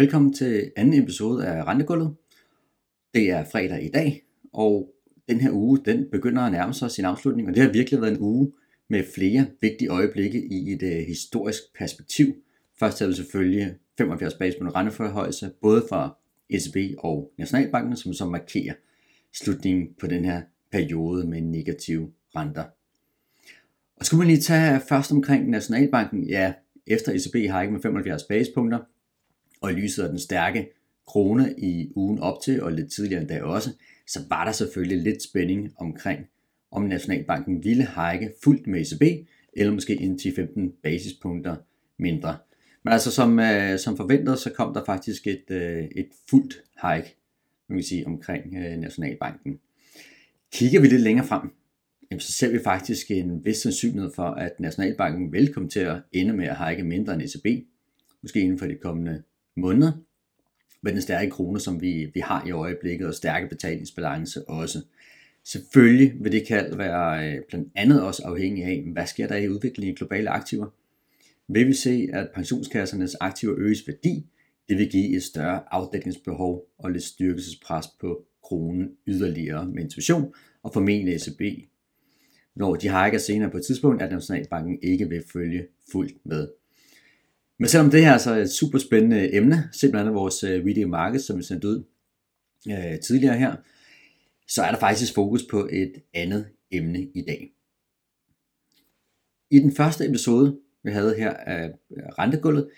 Velkommen til anden episode af Rentegulvet. Det er fredag i dag, og den her uge den begynder at nærme sig sin afslutning, og det har virkelig været en uge med flere vigtige øjeblikke i et uh, historisk perspektiv. Først er det selvfølgelig 75 på renteforhøjelse, både fra ECB og Nationalbanken, som så markerer slutningen på den her periode med negative renter. Og skulle man lige tage først omkring Nationalbanken, ja, efter ECB har ikke med 75 basepunkter, og i lyset af den stærke krone i ugen op til, og lidt tidligere endda også, så var der selvfølgelig lidt spænding omkring, om Nationalbanken ville hike fuldt med ECB, eller måske en 10-15 basispunkter mindre. Men altså som, øh, som forventet, så kom der faktisk et, øh, et fuldt hike man kan sige, omkring øh, Nationalbanken. Kigger vi lidt længere frem, jamen, så ser vi faktisk en vis sandsynlighed for, at Nationalbanken vil komme til at ende med at hike mindre end ECB, måske inden for de kommende måneder, med den stærke krone, som vi, vi har i øjeblikket, og stærke betalingsbalance også. Selvfølgelig vil det kald være øh, blandt andet også afhængig af, hvad sker der i udviklingen i globale aktiver. Vil vi se, at pensionskassernes aktiver øges værdi, det vil give et større afdækningsbehov og lidt styrkelsespres på kronen yderligere med inflation og formentlig ECB. Når de har ikke senere på et tidspunkt, at Nationalbanken ikke vil følge fuldt med. Men selvom det her er så et super spændende emne, simpelthen vores øh, video market, som vi sendte ud øh, tidligere her, så er der faktisk fokus på et andet emne i dag. I den første episode, vi havde her af rentegulvet,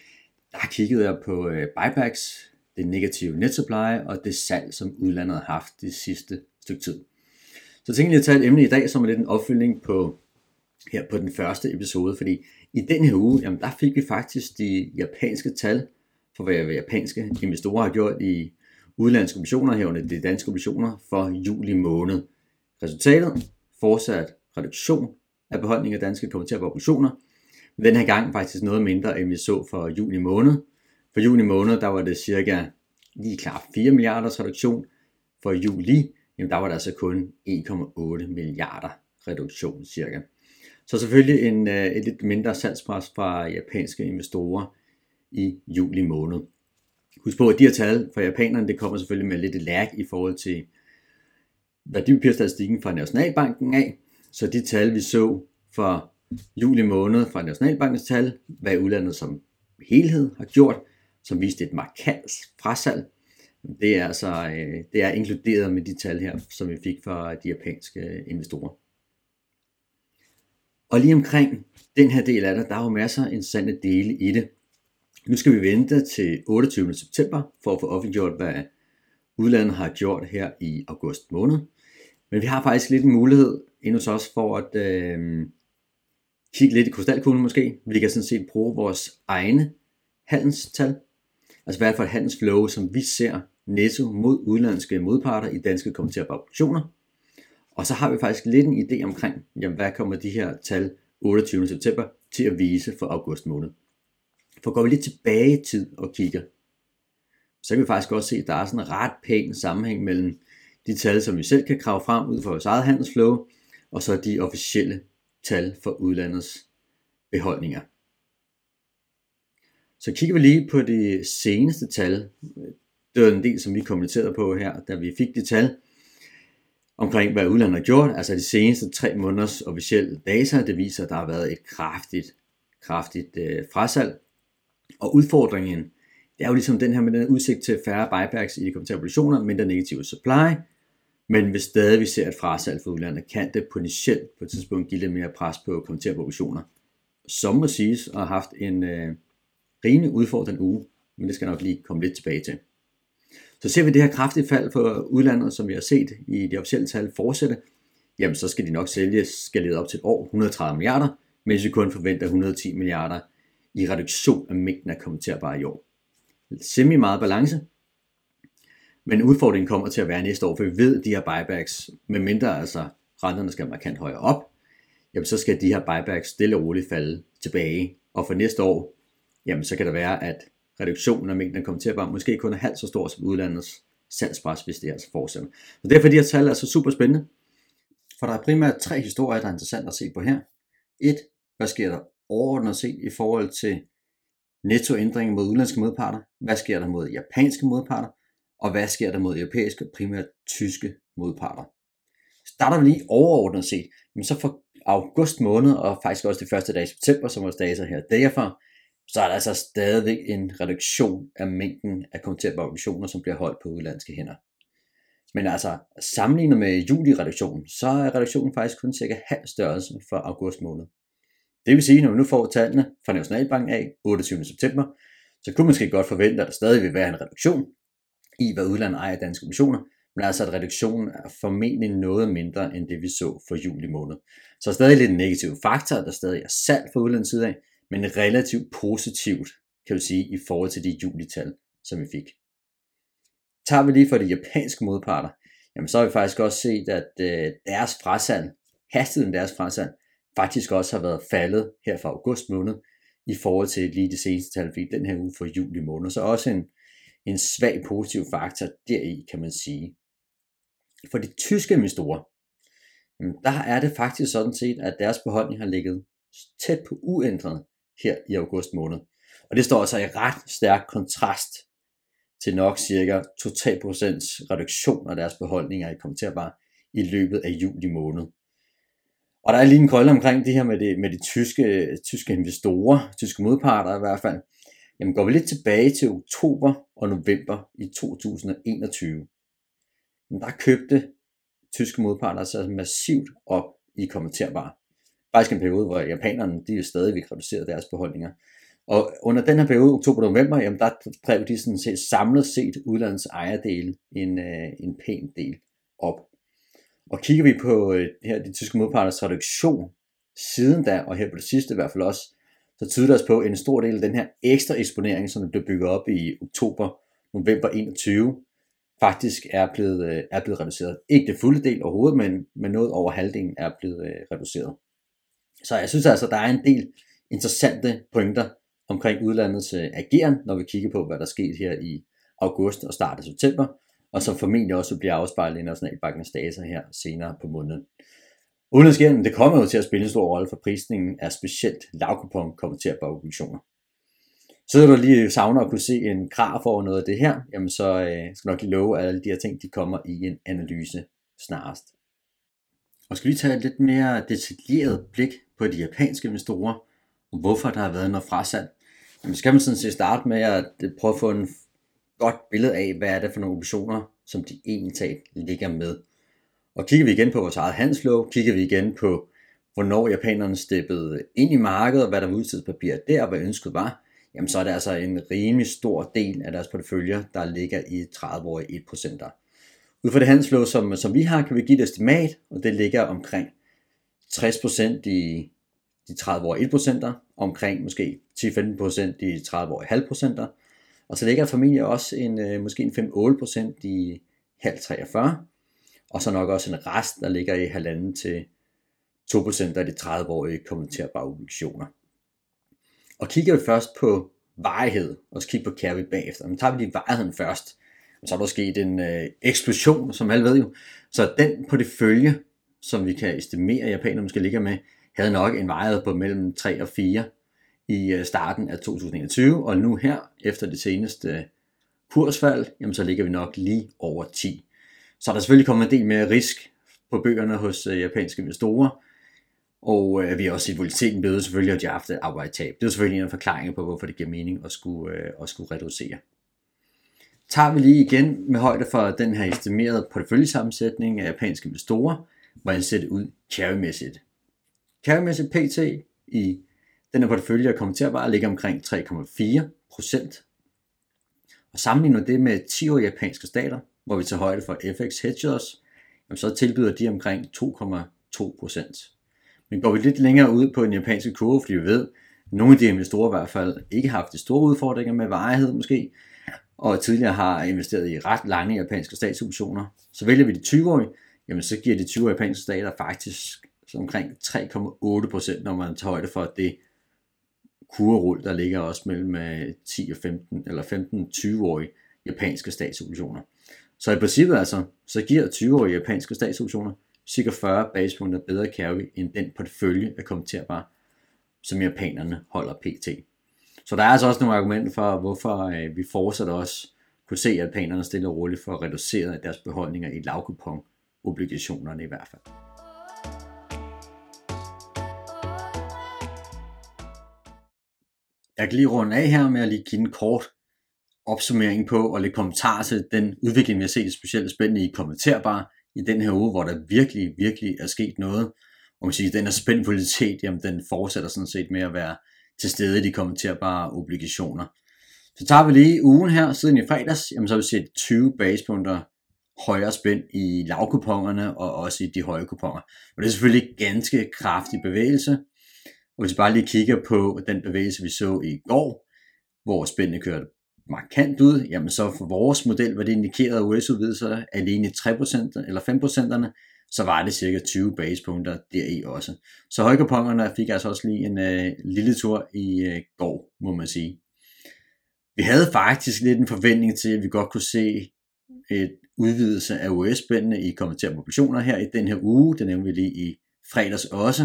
der kiggede jeg på øh, buybacks, det negative net supply og det salg, som udlandet har haft det sidste stykke tid. Så tænkte jeg at tage et emne i dag, som er lidt en opfølgning på, her på den første episode, fordi i den her uge, jamen der fik vi faktisk de japanske tal for, hvad japanske investorer har gjort i udlandske obligationer herunder de danske obligationer for juli måned. Resultatet fortsat reduktion af beholdning af danske kommenterbare obligationer, men den her gang faktisk noget mindre, end vi så for juni måned. For juni måned, der var det cirka lige klar 4 milliarder reduktion. For juli, jamen der var der altså kun 1,8 milliarder reduktion cirka. Så selvfølgelig en, øh, et lidt mindre salgspres fra japanske investorer i juli måned. Husk på, at de her tal fra japanerne, det kommer selvfølgelig med lidt lag i forhold til værdipapirstatistikken fra Nationalbanken af. Så de tal, vi så for juli måned fra Nationalbankens tal, hvad udlandet som helhed har gjort, som viste et markant frasalg, det er altså øh, det er inkluderet med de tal her, som vi fik fra de japanske investorer. Og lige omkring den her del af det, der er jo masser af interessante dele i det. Nu skal vi vente til 28. september for at få offentliggjort, hvad udlandet har gjort her i august måned. Men vi har faktisk lidt en mulighed endnu hos os for at øh, kigge lidt i krystalkuglen måske. Vi kan sådan set bruge vores egne handelstal. Altså hvad er for et handelsflow, som vi ser netto mod udenlandske modparter i danske kommenterbare operationer. Og så har vi faktisk lidt en idé omkring, jamen, hvad kommer de her tal 28. september til at vise for august måned. For går vi lidt tilbage i tid og kigger, så kan vi faktisk også se, at der er sådan en ret pæn sammenhæng mellem de tal, som vi selv kan krave frem ud fra vores eget handelsflow, og så de officielle tal for udlandets beholdninger. Så kigger vi lige på de seneste tal. Det var en del, som vi kommenterede på her, da vi fik de tal omkring, hvad udlandet har gjort. Altså de seneste tre måneders officielle data, det viser, at der har været et kraftigt, kraftigt øh, frasalg. Og udfordringen, det er jo ligesom den her med den udsigt til færre buybacks i de kommenterede obligationer, mindre negative supply. Men hvis stadig vi ser et frasalg for udlandet, kan det potentielt på et tidspunkt give lidt mere pres på kommenterede obligationer. Som må siges at have haft en øh, rimelig udfordrende uge, men det skal jeg nok lige komme lidt tilbage til. Så ser vi det her kraftige fald for udlandet, som vi har set i de officielle tal fortsætte, jamen så skal de nok sælge skaleret op til et år 130 milliarder, mens vi kun forventer 110 milliarder i reduktion af mængden af kommenterbare i år. Semi meget balance, men udfordringen kommer til at være næste år, for vi ved, at de her buybacks, med mindre altså renterne skal markant højere op, jamen så skal de her buybacks stille og roligt falde tilbage. Og for næste år, jamen så kan det være, at reduktionen af mængden kommer til at være måske kun er halvt så stor som udlandets salgspres, hvis det altså fortsætter. Så derfor er de her tal altså super spændende. For der er primært tre historier, der er interessant at se på her. Et, hvad sker der overordnet set i forhold til nettoændringer mod udenlandske modparter, hvad sker der mod japanske modparter, og hvad sker der mod europæiske, primært tyske modparter. Starter vi lige overordnet set, men så for august måned, og faktisk også de første dage i september, som vores data her derfor for, så er der altså stadigvæk en reduktion af mængden af kommenterbare obligationer, som bliver holdt på udlandske hænder. Men altså, sammenlignet med juli-reduktionen, så er reduktionen faktisk kun cirka halv størrelse for august måned. Det vil sige, når vi nu får tallene fra Nationalbanken af 28. september, så kunne man måske godt forvente, at der stadig vil være en reduktion i, hvad udlandet ejer danske obligationer, men altså at reduktionen er formentlig noget mindre end det vi så for juli måned. Så stadig lidt en negativ faktor, der stadig er salg fra udlandets side af, men relativt positivt, kan vi sige, i forhold til de julital, som vi fik. Tager vi lige for de japanske modparter, jamen så har vi faktisk også set, at øh, deres frasalg, hastigheden deres frasalg, faktisk også har været faldet her fra august måned, i forhold til lige det seneste tal, vi fik den her uge for juli måned. Så også en, en svag positiv faktor deri, kan man sige. For de tyske investorer, der er det faktisk sådan set, at deres beholdning har ligget tæt på uændret her i august måned. Og det står altså i ret stærk kontrast til nok cirka 2-3% reduktion af deres beholdninger i kommenterbare i løbet af juli måned. Og der er lige en krølle omkring det her med, det, med de tyske, tyske investorer, tyske modparter i hvert fald. Jamen går vi lidt tilbage til oktober og november i 2021, der købte tyske modparter sig massivt op i kommenterbare. Faktisk en periode, hvor japanerne de stadigvæk reducerede deres beholdninger. Og under den her periode, oktober-november, jamen der drev de sådan set samlet set udlandets ejerdele en, øh, en pæn del op. Og kigger vi på øh, her de tyske modparters reduktion siden da, og her på det sidste i hvert fald også, så tyder det os på en stor del af den her ekstra eksponering, som blev bygget op i oktober, november 21, faktisk er blevet, øh, er blevet reduceret. Ikke det fulde del overhovedet, men, men noget over halvdelen er blevet øh, reduceret. Så jeg synes altså, der er en del interessante pointer omkring udlandets øh, ageren, når vi kigger på, hvad der skete her i august og start af september, og som formentlig også bliver afspejlet i Nationalbankens data her senere på måneden. Udenrigsgælden, det kommer jo til at spille en stor rolle for prisningen af specielt lavkupon kommenterbare obligationer. Sidder du lige savner at kunne se en graf over noget af det her, jamen så øh, skal nok lige love, at alle de her ting de kommer i en analyse snarest. Og skal vi tage et lidt mere detaljeret blik på de japanske investorer, og hvorfor der har været noget frasalg, jamen skal man sådan set starte med at øh, prøve at få en godt billede af, hvad er det for nogle obligationer, som de egentlig talt ligger med. Og kigger vi igen på vores eget handelslov, kigger vi igen på, hvornår japanerne steppede ind i markedet, og hvad der var udstedspapir der, og hvad ønsket var, jamen så er det altså en rimelig stor del af deres porteføljer, der ligger i 30-årige 1%. Ud fra det handelslov, som, som vi har, kan vi give et estimat, og det ligger omkring 60% i de 30-årige 1%, omkring måske 10-15% i 30 år halv procenter, og så ligger der familie også en, øh, måske en 5-8% i halv 43, og så nok også en rest, der ligger i halvanden til 2% af de 30-årige kommenterbare obligationer. Og kigger vi først på varighed, og så kigger på Carry bagefter, men tager vi lige varigheden først, så er der sket en øh, eksplosion, som alle ved jo. Så den på det følge, som vi kan estimere, at japanerne måske ligger med, havde nok en vejret på mellem 3 og 4 i øh, starten af 2021, og nu her, efter det seneste øh, kursfald, jamen så ligger vi nok lige over 10. Så er der selvfølgelig kommet en del mere risk på bøgerne hos øh, japanske investorer, og øh, vi har også set volatiliteten blevet selvfølgelig, at de har haft et arbejdstab. Det er selvfølgelig en af forklaringerne på, hvorfor det giver mening at skulle, øh, at skulle reducere. Tager vi lige igen med højde for den her estimerede porteføljesammensætning af japanske investorer, hvordan ser det ud carrymæssigt. Carrymæssigt PT i den her portefølje er kommenterbar ligger omkring 3,4 procent. Og sammenligner det med 10-årige japanske stater, hvor vi tager højde for FX hedgers, så tilbyder de omkring 2,2 procent. Men går vi lidt længere ud på en japansk kurve, fordi vi ved, at nogle af de investorer i hvert fald ikke har haft de store udfordringer med varighed måske, og tidligere har investeret i ret lange japanske statsobligationer, så vælger vi de 20-årige, jamen så giver de 20 japanske stater faktisk så omkring 3,8 procent, når man tager højde for det kurerul, der ligger også mellem øh, 10 og 15 eller 15-20-årige japanske statsobligationer. Så i princippet altså, så giver 20-årige japanske statsobligationer cirka 40 basispunkter bedre carry end den portefølje af kommenterbare, som japanerne holder pt. Så der er altså også nogle argumenter for, hvorfor øh, vi fortsat også kunne se, at panerne stille og roligt for reduceret deres beholdninger i lavkupon obligationerne i hvert fald. Jeg kan lige runde af her med at lige give en kort opsummering på og lidt kommentar til den udvikling, vi har set specielt spændende i kommenterbar i den her uge, hvor der virkelig, virkelig er sket noget. Og man siger, den her spændpolitet, jamen den fortsætter sådan set med at være til stede i de kommenterbare obligationer. Så tager vi lige ugen her, siden i fredags, jamen så har vi set 20 basepunkter højere spænd i lavkuponerne og også i de høje kuponer. Og det er selvfølgelig ganske kraftig bevægelse. Og hvis vi bare lige kigger på den bevægelse, vi så i går, hvor spændene kørte markant ud, jamen så for vores model var det indikeret, af US-udvidelser alene 3% eller 5%'erne, så var det cirka 20 basepunkter deri også. Så højkupongerne fik altså også lige en øh, lille tur i øh, går, må man sige. Vi havde faktisk lidt en forventning til, at vi godt kunne se et udvidelse af US-spændene i kommenterede populationer her i den her uge. Det nævnte vi lige i fredags også.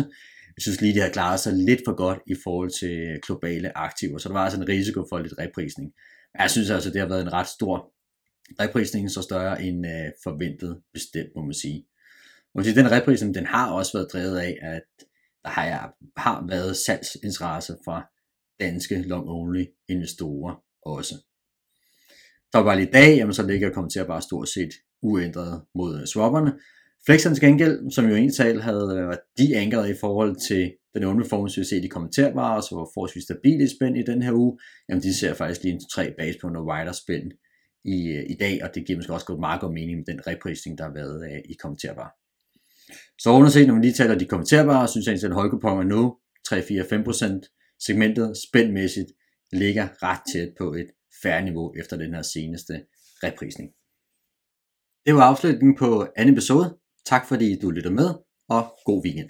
Jeg synes lige, det har klaret sig lidt for godt i forhold til globale aktiver, så der var altså en risiko for lidt reprisning. Jeg synes altså, det har været en ret stor reprisning, så større end øh, forventet bestemt, må man sige. Og den reprisen, den har også været drevet af, at der har, har været salgsinteresse fra danske long-only investorer også. Så bare i dag, jamen, så ligger kommer til at bare stort set uændret mod øh, swapperne. Flexen til gengæld, som jo egentlig havde øh, været de ankeret i forhold til den onde performance, vi har set i kommentarvarer, så var forholdsvis stabil i spænd i den her uge, jamen de ser faktisk lige en tre noget wider spænd i, øh, i dag, og det giver måske også godt meget god mening med den reprisning, der har været i kommentarvarer. Så underset, når man lige taler de kommenterbare, synes jeg egentlig, at højkuponger nu, 3-4-5% segmentet spændmæssigt, ligger ret tæt på et færre niveau efter den her seneste reprisning. Det var afslutningen på anden episode. Tak fordi du lytter med, og god weekend.